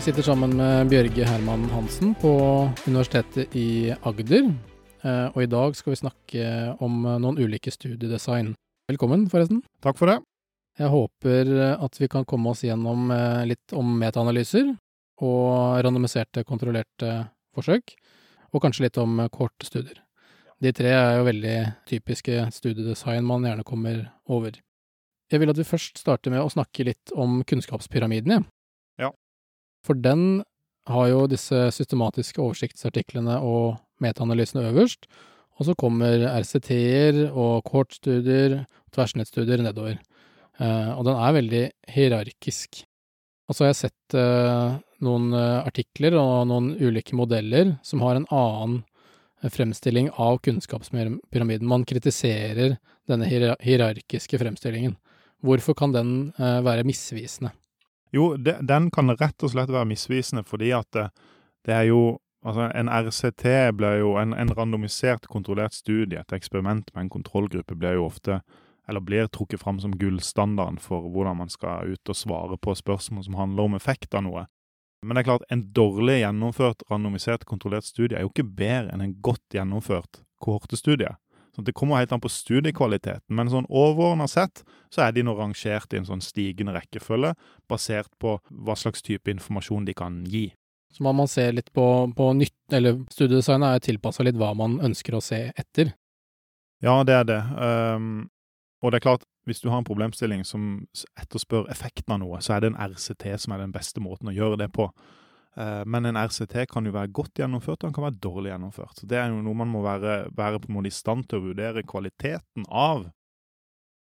Jeg sitter sammen med Bjørge Herman Hansen på Universitetet i Agder. Eh, og i dag skal vi snakke om noen ulike studiedesign. Velkommen, forresten. Takk for det. Jeg håper at vi kan komme oss gjennom eh, litt om metaanalyser og randomiserte, kontrollerte forsøk, og kanskje litt om kohortestudier. De tre er jo veldig typiske studiedesign man gjerne kommer over. Jeg vil at vi først starter med å snakke litt om kunnskapspyramiden. For den har jo disse systematiske oversiktsartiklene og metaanalysene øverst, og så kommer RCT-er og kortstudier, tverrsnittstudier nedover. Eh, og den er veldig hierarkisk. Og så har jeg sett eh, noen eh, artikler og noen ulike modeller som har en annen fremstilling av kunnskapspyramiden. Man kritiserer denne hier hierarkiske fremstillingen. Hvorfor kan den være misvisende? Jo, de, den kan rett og slett være misvisende fordi at det, det er jo Altså, en RCT blir jo en, en randomisert, kontrollert studie, et eksperiment med en kontrollgruppe, blir jo ofte eller blir trukket fram som gullstandarden for hvordan man skal ut og svare på spørsmål som handler om effekt av noe. Men det er klart, en dårlig gjennomført, randomisert, kontrollert studie er jo ikke bedre enn en godt gjennomført kohortestudie. Det kommer helt an på studiekvaliteten, men sånn overordna sett så er de nå rangert i en sånn stigende rekkefølge, basert på hva slags type informasjon de kan gi. Så må man se litt på, på nytt, eller studiedesignet er tilpassa litt hva man ønsker å se etter. Ja, det er det. Um, og det er klart, hvis du har en problemstilling som etterspør effekten av noe, så er det en RCT som er den beste måten å gjøre det på. Uh, men en RCT kan jo være godt gjennomført, og den kan være dårlig gjennomført. Så Det er jo noe man må være, være på en måte i stand til å vurdere kvaliteten av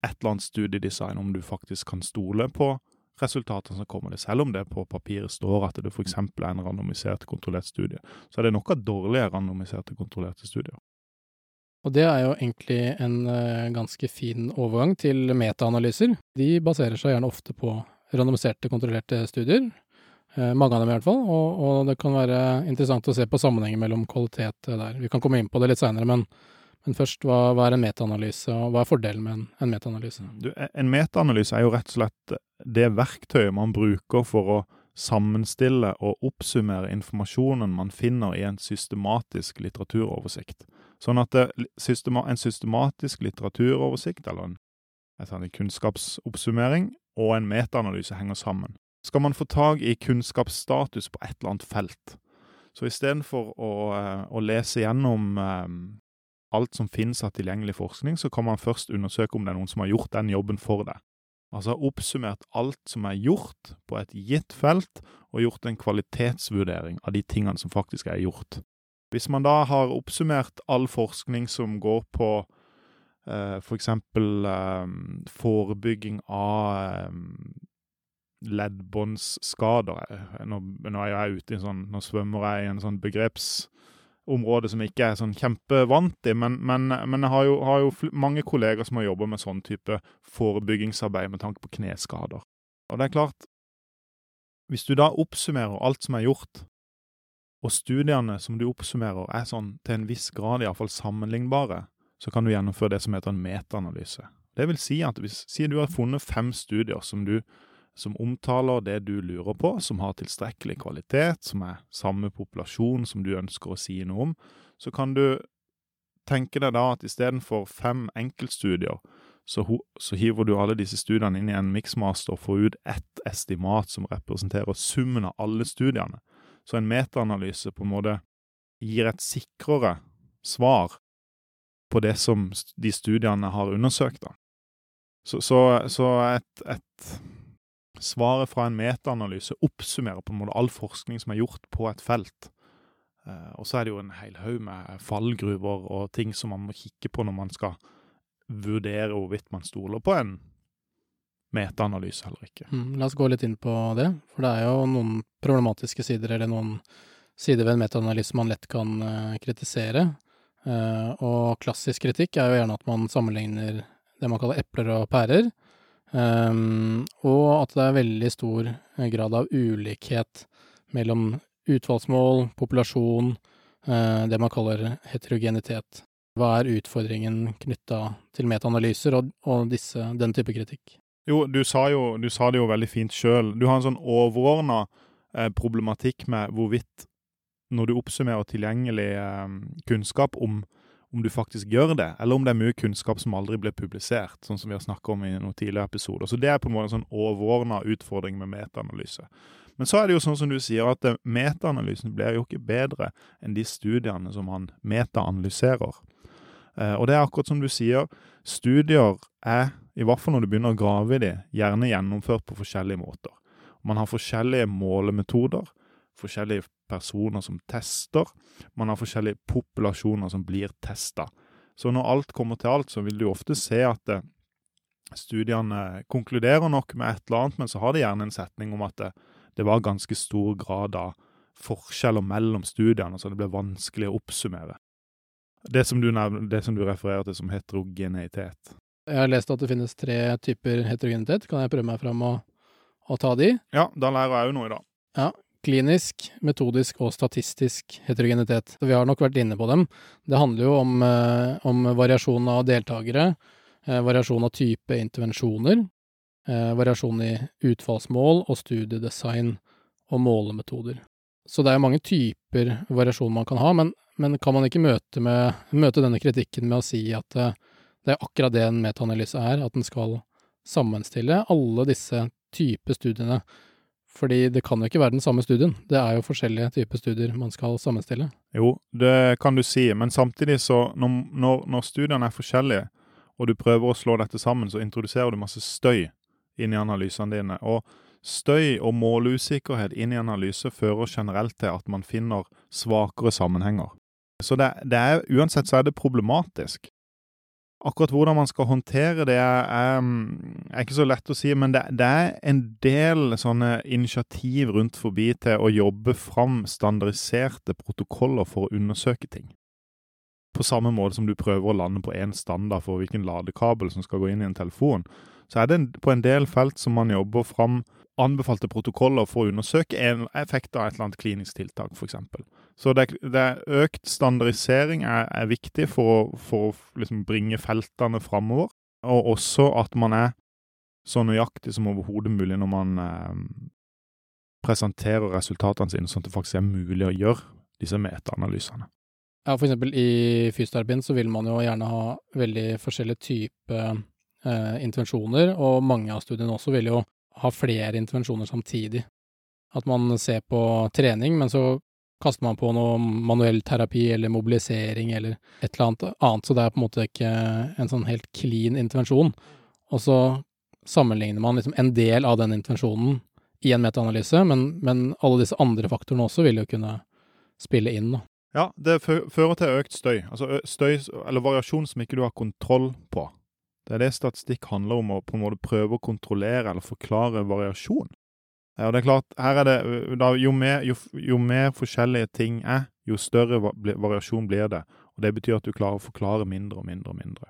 et eller annet studiedesign, om du faktisk kan stole på resultatene som kommer det, selv om det på papiret står at det f.eks. er en randomisert, kontrollert studie. Så er det nok av dårlige randomiserte, kontrollerte studier. Og det er jo egentlig en uh, ganske fin overgang til metaanalyser. De baserer seg gjerne ofte på randomiserte, kontrollerte studier. Uh, mange av dem i hvert fall. Og, og, det kan være interessant å se på sammenhengen mellom kvalitet der. Vi kan komme inn på det litt seinere, men, men, først, hva, hva, er en metaanalyse, og hva er fordelen med en, en metaanalyse? En metaanalyse er jo rett og slett det verktøyet man bruker for å sammenstille og oppsummere informasjonen man finner i en systematisk litteraturoversikt. Sånn at det, en systematisk litteraturoversikt, eller en, en kunnskapsoppsummering, og en metaanalyse henger sammen. Skal man få tak i kunnskapsstatus på et eller annet felt, så istedenfor å, å lese gjennom um, alt som finnes av tilgjengelig forskning, så kan man først undersøke om det er noen som har gjort den jobben for deg. Altså oppsummert alt som er gjort på et gitt felt, og gjort en kvalitetsvurdering av de tingene som faktisk er gjort. Hvis man da har oppsummert all forskning som går på eh, f.eks. For eh, forebygging av eh, leddbåndsskader nå, nå, er jeg ute i en sånn, nå svømmer jeg i en sånn begrepsområde som ikke er sånn kjempevant i, men, men, men jeg har jo, har jo, mange kolleger som har jobba med sånn type forebyggingsarbeid med tanke på kneskader. Og det er klart, hvis du da oppsummerer alt som er gjort, og studiene som du oppsummerer er sånn til en viss grad iallfall sammenlignbare, så kan du gjennomføre det som heter en metaanalyse. Det vil si at hvis si du har funnet fem studier som, du, som omtaler det du lurer på, som har tilstrekkelig kvalitet, som er samme populasjon som du ønsker å si noe om, så kan du tenke deg da at istedenfor fem enkeltstudier, så, så, hiver du alle disse studiene inn i en miksmaster og får ut ett estimat som representerer summen av alle studiene. Så en metaanalyse på en måte gir et sikrere svar på det som de studiene har undersøkt. Da. Så, så, så et, et Svaret fra en metaanalyse oppsummerer på en måte all forskning som er gjort på et felt. Eh, og så er det jo en hel haug med fallgruver og ting som man må kikke på når man skal vurdere hvorvidt man stoler på en metaanalyse eller ikke. Mm, la oss gå litt inn på det, for det er jo noen problematiske sider, eller noen sider ved en metaanalyse man lett kan uh, kritisere. Uh, og klassisk kritikk er jo gjerne at man sammenligner det man kaller epler og pærer, og at det er veldig stor grad av ulikhet mellom utvalgsmål, populasjon, uh, det man kaller heterogenitet. Hva er utfordringen knytta til metaanalyser og, og disse, den type kritikk? Jo, du sa, jo, du sa det jo veldig fint sjøl. Du har en sånn overordna eh, problematikk med hvorvidt når du oppsummerer tilgjengelig eh, kunnskap om, om du faktisk gjør det, eller om det er mye kunnskap som aldri ble publisert, sånn som vi har snakket om i noen tidligere episoder. Så det er på en måte en sånn overordna utfordring med metaanalyse. Men så er det jo sånn som du sier, at eh, metaanalysen blir jo ikke bedre enn de studiene som han metaanalyserer. Eh, og det er akkurat som du sier, studier er, i hvert fall når du begynner å grave i de, gjerne gjennomført på forskjellige måter. Man har forskjellige målemetoder, forskjellige personer som tester, man har forskjellige populasjoner som blir testa. Så når alt kommer til alt, så vil du ofte se at eh, studiene konkluderer nok med et eller annet, men så har de gjerne en setning om at det, det var ganske stor grad av forskjeller mellom studiene, så det ble vanskelig å oppsummere. Det som du, det som du refererer til som heterogenitet. Jeg har lest at det finnes tre typer heterogenitet. Kan jeg prøve meg fram og, og ta de? Ja, da lærer jeg jo noe i dag. Ja. Klinisk, metodisk og statistisk heterogenitet. Vi har nok vært inne på dem. Det handler jo om, eh, om variasjon av deltakere, eh, variasjon av type intervensjoner, eh, variasjon i utfallsmål og studiedesign og målemetoder. Så det er mange typer variasjon man kan ha, men, men kan man ikke møte, med, møte, denne kritikken med å si at det er akkurat det en metaanalyse er, at den skal sammenstille alle disse typer studiene? Fordi det kan jo ikke være den samme studien, det er jo forskjellige typer studier man skal sammenstille. Jo, det kan du si, men samtidig så, når, når, når studiene er forskjellige, og du prøver å slå dette sammen, så introduserer du masse støy inn i analysene dine. og Støy og måleusikkerhet inn i analyse fører generelt til at man finner svakere sammenhenger. Så det, det er, uansett så er det problematisk. Akkurat hvordan man skal håndtere det, er, er ikke så lett å si, men det, det, er en del sånne initiativ rundt forbi til å jobbe fram standardiserte protokoller for å undersøke ting. På samme måte som du prøver å lande på én standard for hvilken ladekabel som skal gå inn i en telefon, så er det på en del felt som man jobber fram anbefalte protokoller for å undersøke en effekt av et eller annet klinisk tiltak, f.eks. Så det, det økt standardisering er, er viktig for, å liksom bringe feltene framover, og også at man er så nøyaktig som overhodet mulig når man eh, presenterer resultatene sine, sånn at det faktisk er mulig å gjøre disse metaanalysene. Ja, eksempel i fysioterapien så vil man jo gjerne ha veldig forskjellige typer eh, intervensjoner, og mange av studiene også vil jo ha flere intervensjoner samtidig. At man ser på trening, men så kaster man på noe manuell terapi eller mobilisering eller et eller annet annet, så det er på en måte ikke en sånn helt clean intervensjon. Og så sammenligner man liksom en del av den intervensjonen i en metaanalyse, men, men alle disse andre faktorene også vil jo kunne spille inn, da. Ja, det fører til økt støy. Altså støy, eller variasjon som ikke du har kontroll på. Det er det statistikk handler om, å på en måte prøve å kontrollere eller forklare variasjon. Og det er klart, her er det, da, jo, mer, jo, jo, mer, forskjellige ting er, jo større variasjon blir det. Og det betyr at du klarer å forklare mindre og mindre og mindre.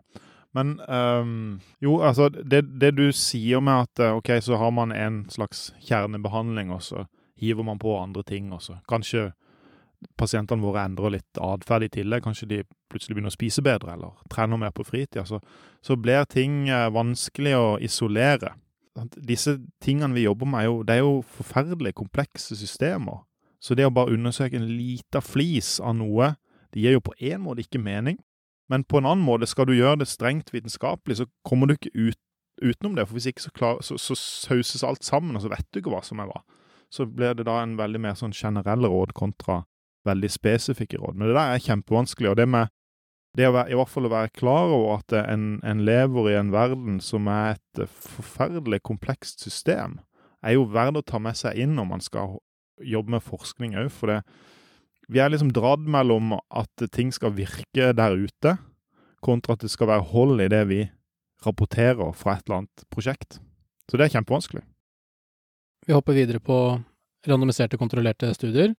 Men um, jo, altså, det, det, du sier med at ok, så har man en slags kjernebehandling, og så hiver man på andre ting også. Kanskje pasientene våre endrer litt atferd i tillegg, kanskje de plutselig begynner å spise bedre eller trener mer på fritida, så, så blir ting eh, vanskelig å isolere. Disse tingene vi jobber med, er jo, det er jo forferdelig komplekse systemer. Så det å bare undersøke en liten flis av noe, det gir jo på en måte ikke mening. Men på en annen måte, skal du gjøre det strengt vitenskapelig, så kommer du ikke ut, utenom det. For hvis ikke så, klar, så, så sauses alt sammen, og så vet du ikke hva som er hva. Så blir det da en veldig mer sånn generell råd kontra veldig spesifikke råd. Men det der er kjempevanskelig. og det med det å være, i hvert fall å være klar over at en, en, lever i en verden som er et forferdelig komplekst system, er jo verdt å ta med seg inn når man skal jobbe med forskning òg. For det, vi er liksom dratt mellom at ting skal virke der ute, kontra at det skal være hold i det vi rapporterer fra et eller annet prosjekt. Så det er kjempevanskelig. Vi hopper videre på randomiserte, kontrollerte studier.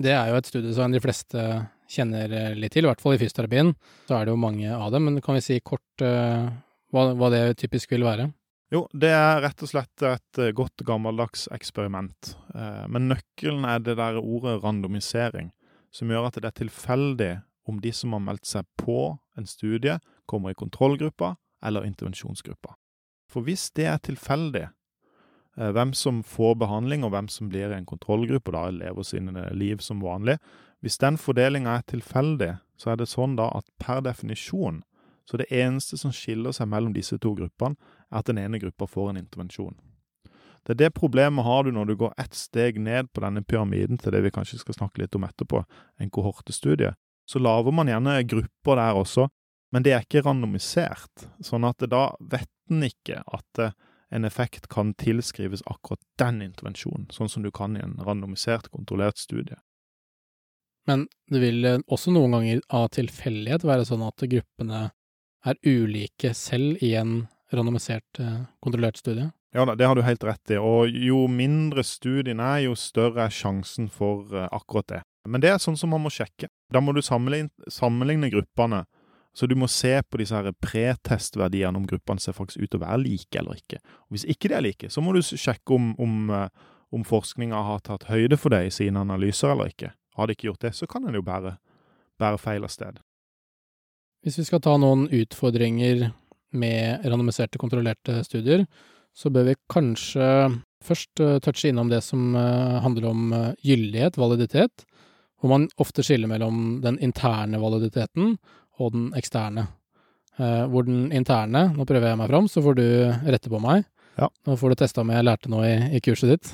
Det er jo et studie som de fleste kjenner eh, litt til, i hvert fall i fysioterapien. Så er det jo mange av dem, men kan vi si kort uh, hva, hva, det typisk vil være? Jo, det er rett og slett et eh, godt gammeldags eksperiment. Men nøkkelen er det der ordet randomisering, som gjør at det er tilfeldig om de som har meldt seg på en studie, kommer i kontrollgruppa eller intervensjonsgruppa. For hvis det er tilfeldig, eh, hvem som får behandling, og hvem som blir i en kontrollgruppe og da lever sine liv som vanlig. Hvis den fordelinga er tilfeldig, så er det sånn da at per definisjon så det eneste som skiller seg mellom disse to gruppene, er at den ene gruppa får en intervensjon. Det er det problemet har du når du går ett steg ned på denne pyramiden til det vi kanskje skal snakke litt om etterpå, en kohortestudie. Så lager man gjerne grupper der også, men det er ikke randomisert. Sånn at da vet en ikke at eh, en effekt kan tilskrives akkurat den intervensjonen, sånn som du kan i en randomisert, kontrollert studie. Men det vil eh, også noen ganger av tilfeldighet være sånn at gruppene er ulike selv i en randomisert, eh, kontrollert studie? Ja det har du helt rett i. Og jo mindre studien er, jo større er sjansen for akkurat det. Men det er sånn som man må sjekke. Da må du sammenligne, sammenligne gruppene så du må se på disse her pretestverdiene om gruppene ser faktisk ut til å være like eller ikke. Og Hvis ikke de er like, så må du sjekke om, om, eh, om forskninga har tatt høyde for det i sine analyser eller ikke. Har de ikke gjort det, så kan en jo bære, bære feil av sted. Hvis vi skal ta noen utfordringer med randomiserte, kontrollerte studier, så bør vi kanskje først uh, touche innom det som uh, handler om gyldighet, validitet, hvor man ofte skiller mellom den interne validiteten og den eksterne. Uh, hvor den interne Nå prøver jeg meg fram, så får du rette på meg. Ja. Nå får du testa om jeg lærte noe i, i kurset ditt.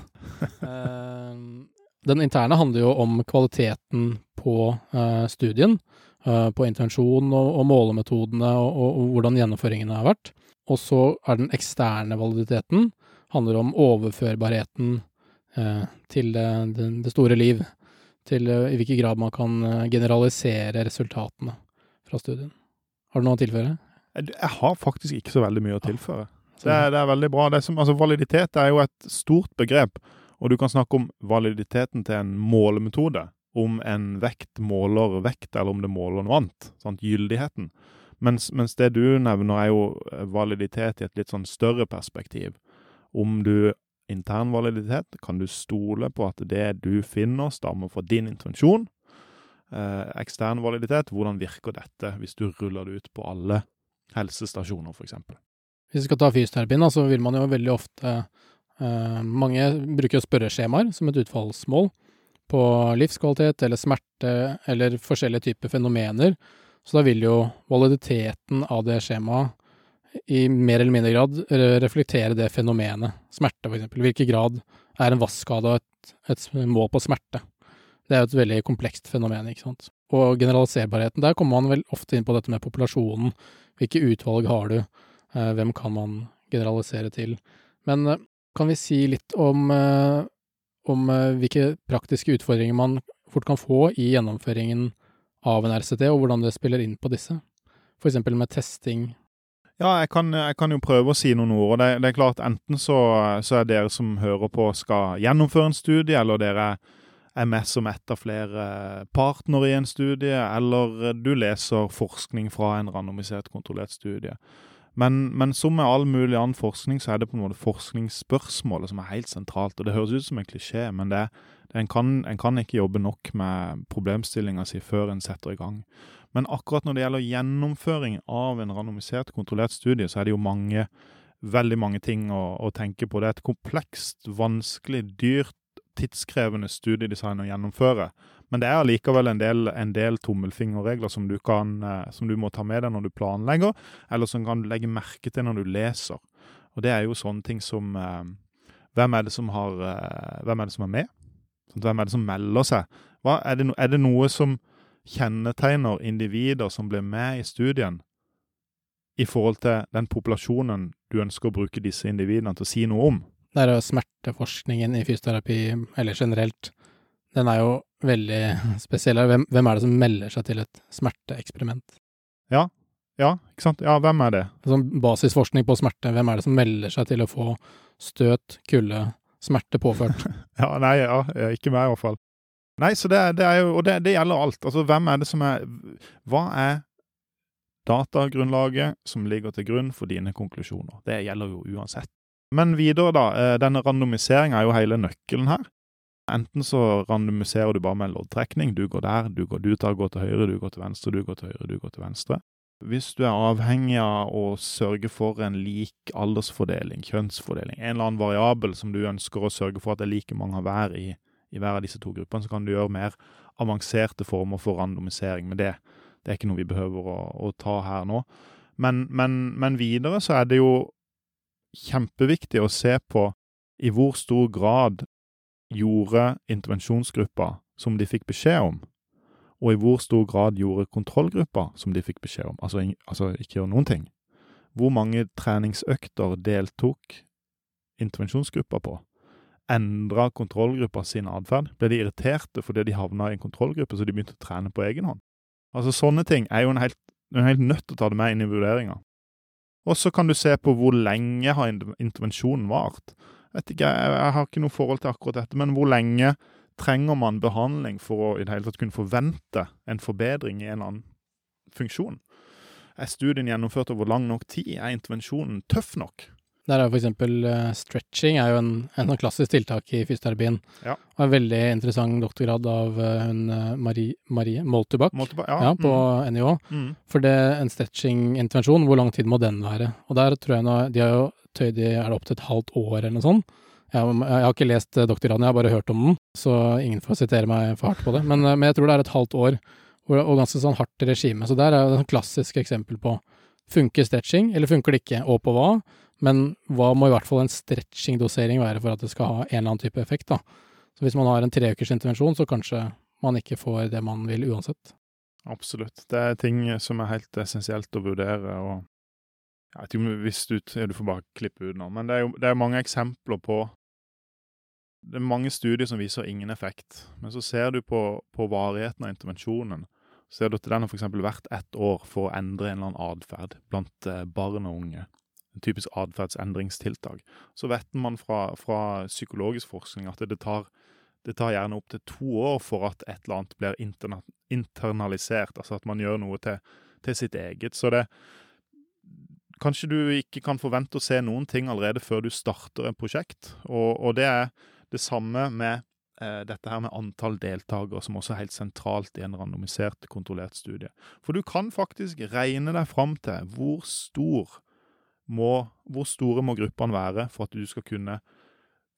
uh, den interne handler jo om kvaliteten på uh, studien. på intensjon og, og målemetodene og, og, og, hvordan gjennomføringene har vært. Og så er den eksterne validiteten handler om overførbarheten til det, det, det, store liv. Til i hvilken grad man kan generalisere resultatene fra studien. Har du noe å tilføre? Jeg har faktisk ikke så veldig mye å tilføre. Det er, det er veldig bra. Er som, altså, validitet er jo et stort begrep, og du kan snakke om validiteten til en målemetode. Om en vekt måler vekt, eller om det måler noe annet. Sant? Gyldigheten. Mens, mens, det du nevner, er jo validitet i et litt sånn større perspektiv. Om du intern validitet, kan du stole på at det du finner, stammer fra din intensjon, eh, ekstern validitet. Hvordan virker dette hvis du ruller det ut på alle helsestasjoner, f.eks.? Hvis vi skal ta fysioterapien, så vil man jo veldig ofte eh, Mange bruker spørreskjemaer som et utfallsmål på livskvalitet eller smerte eller forskjellige typer fenomener. Så da vil jo validiteten av det skjemaet i mer eller mindre grad reflektere det fenomenet. Smerte. I hvilken grad er en vasskskade et, et mål på smerte? Det er jo et veldig komplekst fenomen, ikke sant. Og generaliserbarheten, der kommer man vel ofte inn på dette med populasjonen. Hvilke utvalg har du? Eh, hvem kan man generalisere til? Men eh, kan vi si litt om, eh, om hvilke praktiske utfordringer man fort kan få i gjennomføringen av en RCT, og hvordan det spiller inn på disse? Eksempel med testing. Ja, jeg kan, jeg kan, jo prøve å si noen ord. Det, det er klart, enten så, så, er dere som hører på skal gjennomføre en studie, eller dere er er med som ett av flere partnere i en studie, eller du leser forskning fra en randomisert, kontrollert studie. Men, men, som med all mulig annen forskning, så er det på en måte forskningsspørsmålet som er helt sentralt. Og det høres ut som en klisjé, men det, det, en, kan, en, kan, ikke jobbe nok med problemstillinga si før en setter i gang. Men akkurat når det gjelder gjennomføring av en randomisert, kontrollert studie, så er det jo mange, veldig mange ting å, å tenke på. Det er et komplekst, vanskelig, dyrt tidskrevende studiedesign å gjennomføre. Men det er allikevel en del, en del tommelfingerregler som du, kan, eh, som du må ta med deg når du planlegger, eller som kan legge merke til når du leser. Og det er jo sånne ting som eh, hvem, er det som har, eh, hvem er det som er med? Sånn, hvem er det som melder seg? Hva, er, det no, er det noe som kjennetegner individer som blir med i studien, i forhold til den populasjonen du ønsker å bruke disse individene til å si noe om? Det er jo smerteforskningen i fysioterapi, eller generelt, den er jo veldig spesiell. Hvem, hvem er det som melder seg til et smerteeksperiment? Ja, ja, ikke sant. Ja, hvem er det? Sånn basisforskning på smerte, hvem er det som melder seg til å få støt, kulde, smerte påført? ja, nei, ja, ikke meg i hvert fall. Nei, så det, det er jo Og det, det, gjelder alt. Altså, hvem er det som er Hva er datagrunnlaget som ligger til grunn for dine konklusjoner? Det gjelder jo uansett. Men videre, da. Eh, denne randomiseringa er jo hele nøkkelen her. Enten så randomiserer du bare med en loddtrekning. Du går der, du, går, du tar, går til høyre, du går til venstre, du går til høyre, du går til venstre. Hvis du er avhengig av å sørge for en lik aldersfordeling, kjønnsfordeling, en eller annen variabel som du ønsker å sørge for at det er like mange av hver i, i hver av disse to gruppene, så kan du gjøre mer avanserte former for randomisering. med det, det er ikke noe vi behøver å, å ta her nå. Men, men, men videre så er det jo kjempeviktig å se på i hvor stor grad gjorde intervensjonsgruppa som de fikk beskjed om, og i hvor stor grad gjorde kontrollgruppa som de fikk beskjed om, altså, altså ikke gjøre noen ting. Hvor mange treningsøkter deltok intervensjonsgruppa på? Endra kontrollgruppa sin atferd? Ble de irriterte fordi de havna i en kontrollgruppe så de begynte å trene på egen hånd? Altså Sånne ting er jo en helt, en helt nødt til å ta det med inn i vurderinga. Og så kan du se på hvor lenge har intervensjonen vart. Jeg, jeg har ikke noe forhold til akkurat dette, men hvor lenge trenger man behandling for å i det hele tatt kunne forvente en forbedring i en eller annen funksjon? Er studien gjennomført over lang nok tid? Er intervensjonen tøff nok? Der er for eksempel uh, stretching er jo en, en sånn klassisk tiltak i fysioterapien. Ja. Og en veldig interessant doktorgrad av uh, hun uh, Marie, Marie Moltebakk, ja. ja, på mm. NIH. Mm. For det en stretching-intervensjon, hvor lang tid må den være? Og der tror jeg nå, de har jo tøyd i er det opp til et halvt år eller noe sånt. Jeg, jeg har ikke lest doktorgraden, jeg har bare hørt om den, så ingen får sitere meg for hardt på det. Men, men jeg tror det er et halvt år, og ganske sånn hardt regime. Så der er det et klassisk eksempel på funker stretching, eller funker det ikke, og på hva? Men hva må i hvert fall en stretching-dosering være for at det skal ha en eller annen type effekt, da. Så hvis man har en treukers intervensjon, så kanskje man ikke får det man vil uansett. Absolutt. Det er ting som er helt essensielt å vurdere, og jeg vet ikke om du ut Du får bare klippe ut nå, men det er jo det er mange eksempler på Det er mange studier som viser ingen effekt, men så ser du på, på varigheten av intervensjonen. Ser du at den har f.eks. vært ett år for å endre en eller annen atferd blant barn og unge en typisk atferdsendringstiltak. Så vet man fra, fra psykologisk forskning at det tar, det tar gjerne opptil to år for at et eller annet blir interna, internalisert, altså at man gjør noe til, til, sitt eget. Så det Kanskje du ikke kan forvente å se noen ting allerede før du starter et prosjekt. Og, og det er det samme med eh, dette her med antall deltakere, som også er helt sentralt i en randomisert, kontrollert studie. For du kan faktisk regne deg fram til hvor stor må, hvor store må gruppene være for at du skal kunne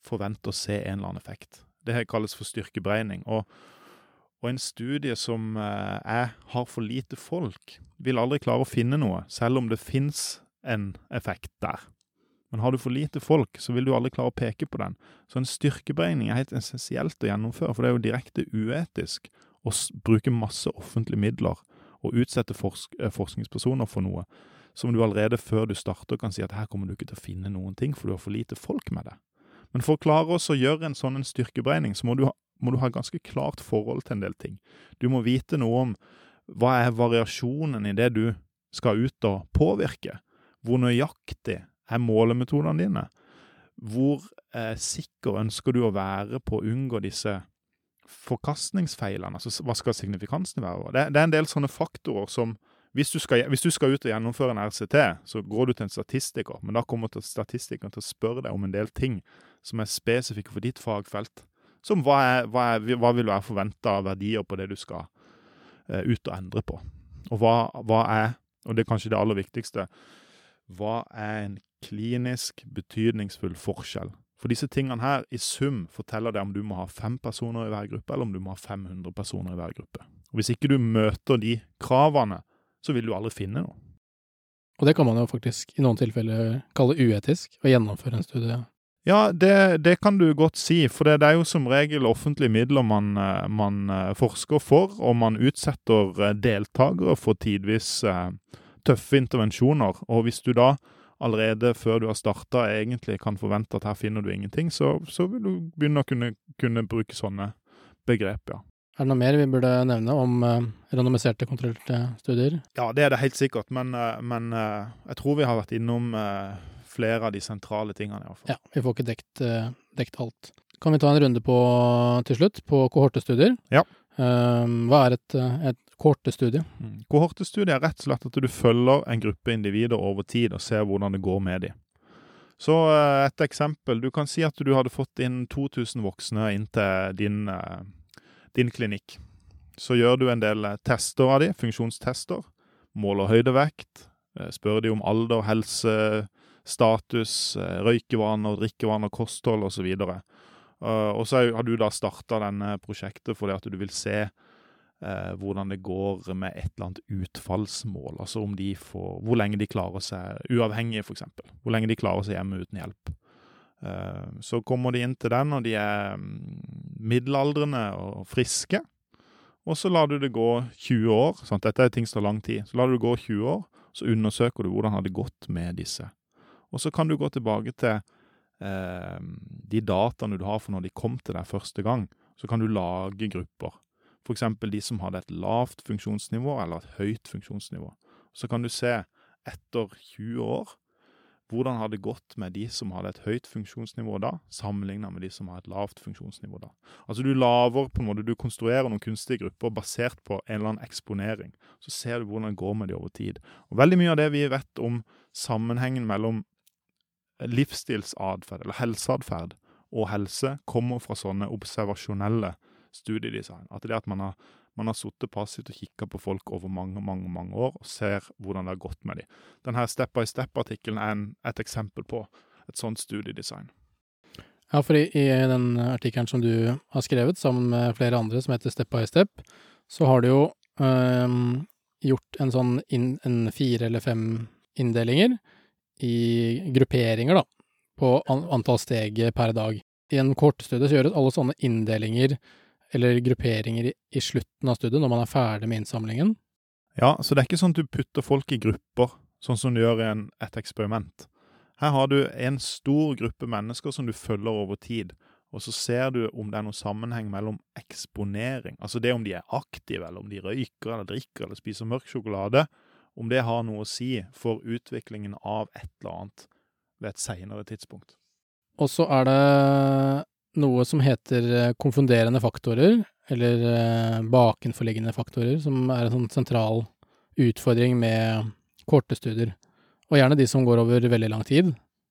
forvente å se en eller annen effekt. Det kalles for styrkeberegning. Og, og en studie som eh, er, har for lite folk, vil aldri klare å finne noe, selv om det fins en effekt der. Men har du for lite folk, så vil du aldri klare å peke på den. Så en styrkeberegning er helt essensielt å gjennomføre, for det er jo direkte uetisk å bruke masse offentlige midler og utsette forsk eh, forskningspersoner for noe som du allerede før du starter kan si at her kommer du ikke til å finne noen ting, for du har for lite folk med det. Men for å klare oss å gjøre en sånn en styrkeberegning, så må du, ha, må du ha ganske klart forhold til en del ting. Du må vite noe om hva er variasjonen i det du skal ut og påvirke. Hvor nøyaktig er målemetodene dine? Hvor eh, sikker ønsker du å være på å unngå disse forkastningsfeilene? Altså, hva skal signifikansen være? Det, det er en del sånne faktorer som hvis du, skal, hvis du, skal, ut og gjennomføre en RCT, så går du til en statistiker, men da kommer statistikeren til å spørre deg om en del ting som er spesifikke for ditt fagfelt. Som hva, er, hva, er, hva vil være forventa verdier på det du skal eh, ut og endre på? Og hva, hva, er, og det er kanskje det aller viktigste, hva er en klinisk betydningsfull forskjell? For disse tingene her i sum forteller det om du må ha fem personer i hver gruppe, eller om du må ha 500 personer i hver gruppe. Og Hvis ikke du møter de kravene, så vil du aldri finne noe. Og det kan man jo faktisk i noen tilfeller kalle uetisk, å gjennomføre en studie. Ja, det, det kan du godt si, for det, det, er jo som regel offentlige midler man, eh, man uh, forsker for, og man utsetter uh, deltakere for tidvis tøffe intervensjoner. Og hvis du da allerede før du har starta egentlig kan forvente at her finner du ingenting, så, så vil du begynne å kunne, kunne bruke sånne begrep, ja. Er det noe mer vi burde nevne om uh, randomiserte, kontrollerte studier? Ja, det er det helt sikkert, men, uh, men uh, jeg tror vi har vært innom flere av de sentrale tingene. i hvert fall. Ja, vi får ikke dekt, dekt, alt. Kan vi ta en runde på til slutt, på kohortestudier? Ja. hva er et, et kohortestudie? Mm. Kohortestudie er rett og slett at du følger en gruppe individer over tid og ser hvordan det går med dem. Så et eksempel. Du kan si at du hadde fått inn 2000 voksne inn til din din klinikk. Så gjør du en del tester av de, funksjonstester, måler høyde og vekt, eh, spør de om alder, helse, status, eh, røykevaner, drikkevaner, kosthold osv. Og så har du da starta denne prosjektet fordi at du vil se eh, hvordan det går med et eller annet utfallsmål. Altså om de får Hvor lenge de klarer seg uavhengige, f.eks. Hvor lenge de klarer seg hjemme uten hjelp. Eh, så kommer de inn til den, og de er mm, middelaldrende og friske. Og så lar du det gå 20 år. Sant? Dette er ting som tar lang tid. Så lar du det gå 20 år, så undersøker du hvordan har hadde gått med disse. Og så kan du gå tilbake til eh, de dataene du har for når de kom til deg første gang. Så kan du lage grupper. Eksempel de som hadde et lavt funksjonsnivå eller et høyt funksjonsnivå. Så kan du se etter 20 år hvordan har det gått med de som hadde et høyt funksjonsnivå da, sammenlignet med de som har et lavt funksjonsnivå da. Altså du laver på en måte, du konstruerer noen kunstige grupper basert på en eller annen eksponering. Så ser du hvordan det går med de over tid. Og veldig mye av det vi vet om sammenhengen mellom livsstilsatferd, eller helseatferd, og helse, kommer fra sånne observasjonelle studiedesign. At det at man har, man har sittet passivt og kikka på folk over mange mange, mange år og ser hvordan det har gått med dem. Denne Step by Step-artikkelen er en, et eksempel på et sånt studiedesign. Ja, for i, i den artikkelen som du har skrevet sammen med flere andre, som heter Step by Step, så har du jo øhm, gjort en sånn in, en fire eller fem inndelinger i grupperinger, da, på an, antall steg per dag. I en kortstudie så gjøres alle sånne inndelinger eller grupperinger i, slutten av studiet, når man er ferdig med innsamlingen. Ja, så det er ikke sånn at du putter folk i grupper, sånn som du gjør i en, et eksperiment. Her har du en stor gruppe mennesker som du følger over tid, og så ser du om det er noen sammenheng mellom eksponering, altså det om de er aktive, eller om de røyker eller drikker eller spiser mørk sjokolade, om det har noe å si for utviklingen av et eller annet ved et seinere tidspunkt. Og så er det noe som heter eh, konfunderende faktorer, eller eh, bakenforliggende faktorer, som er en sånn sentral utfordring med korte studier. Og gjerne de som går over veldig lang tid.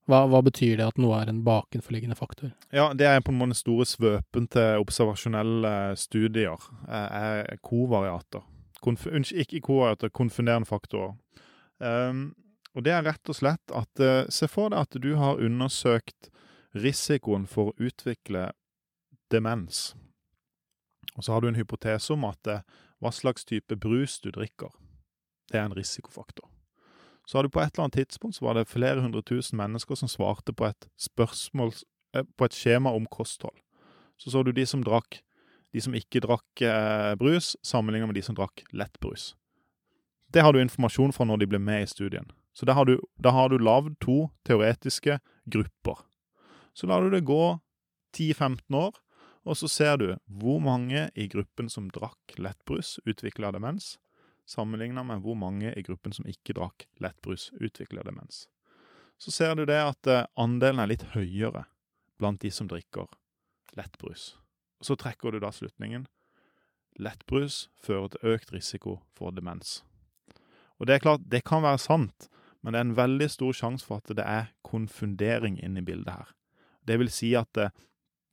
Hva, hva betyr det at noe er en bakenforliggende faktor? Ja, det er på en måte store svøpen til observasjonelle studier, er, er kovariater. Konf ikke kovariater, konfunderende faktorer. Um, og det er rett og slett at Se for deg at du har undersøkt risikoen for å utvikle demens. Og så har du en hypotese om at uh, hva slags type brus du drikker, det er en risikofaktor. Så har du på et eller annet tidspunkt så var det flere hundre tusen mennesker som svarte på et spørsmål eh, på et skjema om kosthold. Så så du de som drakk de som ikke drakk eh, brus, sammenlignet med de som drakk lettbrus. Det har du informasjon fra når de ble med i studien. Så da har du, da du lagd to teoretiske grupper. Så lar du det gå 10-15 år, og så ser du hvor mange i gruppen som drakk lettbrus, utvikla demens, sammenligna med hvor mange i gruppen som ikke drakk lettbrus, utvikla demens. Så ser du det at eh, andelen er litt høyere blant de som drikker lettbrus. Og så trekker du da slutningen lettbrus fører til økt risiko for demens. Og det er klart, det kan være sant, men det er en veldig stor sjanse for at det er konfundering inne i bildet her. Det vil si at eh,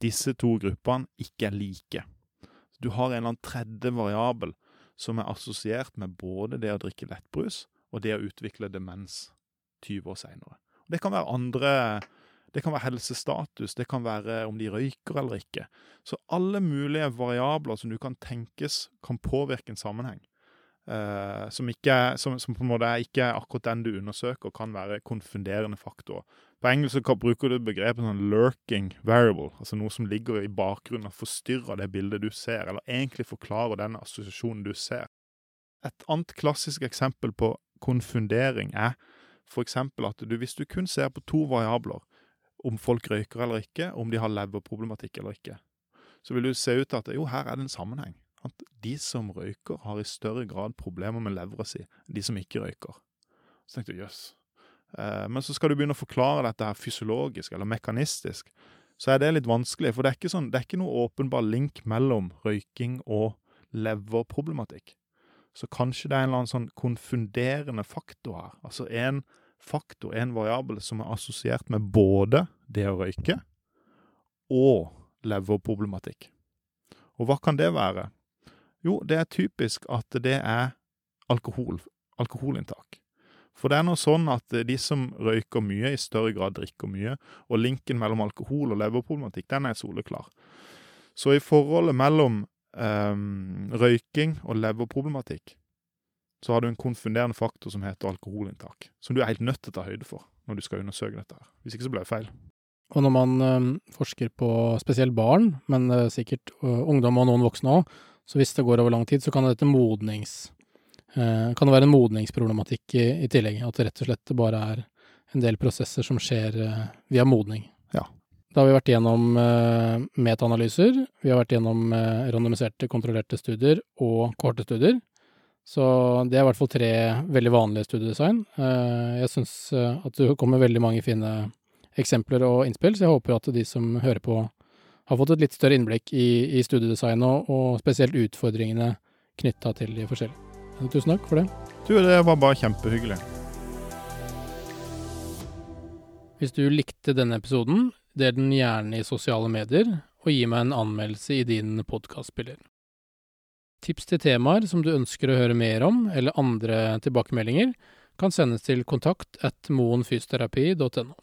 disse to gruppene ikke er like. Du har en eller annen tredje variabel som er assosiert med både det å drikke lettbrus og det å utvikle demens 20 år seinere. Det kan være andre Det kan være helsestatus, det kan være om de røyker eller ikke. Så alle mulige variabler som du kan tenkes kan påvirke en sammenheng. eh, som, ikke, som, som, på en måte ikke er akkurat den du undersøker, kan være konfunderende faktorer. På engelsk bruker du begrepet sånn 'lurking variable', altså noe som ligger i bakgrunnen og forstyrrer det bildet du ser, eller egentlig forklarer den assosiasjonen du ser. Et annet klassisk eksempel på konfundering er eksempel at du, hvis du kun ser på to variabler, om folk røyker eller ikke, om de har leverproblematikk eller ikke, så vil du se ut til at jo, her er det en sammenheng at de som røyker, har i større grad problemer med levra si enn de som ikke røyker. Så tenkte jeg jøss. Eh, men så skal du begynne å forklare dette her fysiologisk eller mekanistisk, så er det litt vanskelig. For det er ikke, sånn, ikke noe åpenbar link mellom røyking og leverproblematikk. Så kanskje det er en eller annen sånn konfunderende faktor her. Altså en faktor, en variabel, som er assosiert med både det å røyke og leverproblematikk. Og hva kan det være? Jo, det er typisk at det er alkohol. alkoholinntak. For det er nå sånn at de som røyker mye, i større grad drikker mye, og linken mellom alkohol og leverproblematikk, den er soleklar. Så i forholdet mellom eh, røyking og leverproblematikk, så har du en konfunderende faktor som heter alkoholinntak, som du er helt nødt til å ta høyde for når du skal undersøke dette. her. Hvis ikke så blir det feil. Og når man ø, forsker på spesielt barn, men ø, sikkert ø, ungdom og noen voksne òg, så hvis det går over lang tid, så kan dette modnings... ø, kan det være en modningsproblematikk i, i tillegg. At det rett og slett bare er en del prosesser som skjer ø, via modning. Ja. Da har vi vært gjennom eh, metaanalyser, vi har vært gjennom eh, randomiserte, kontrollerte studier og kohortestudier. Så det er i hvert fall tre veldig vanlige studiedesign. Eh, Jeg syns at det kommer veldig mange fine eksempler og innspill, så jeg håper at de som hører på, har fått et litt større innblikk i, i studiedesign og, og spesielt utfordringene knytta til de forskjellige. Tusen takk for det. Du, det var bare kjempehyggelig. Hvis du likte denne episoden, del den gjerne i sosiale medier, og gi meg en anmeldelse i din podkastspiller. Tips til temaer som du ønsker å høre mer om, eller andre tilbakemeldinger, kan sendes til kontakt at moenfysioterapi.no.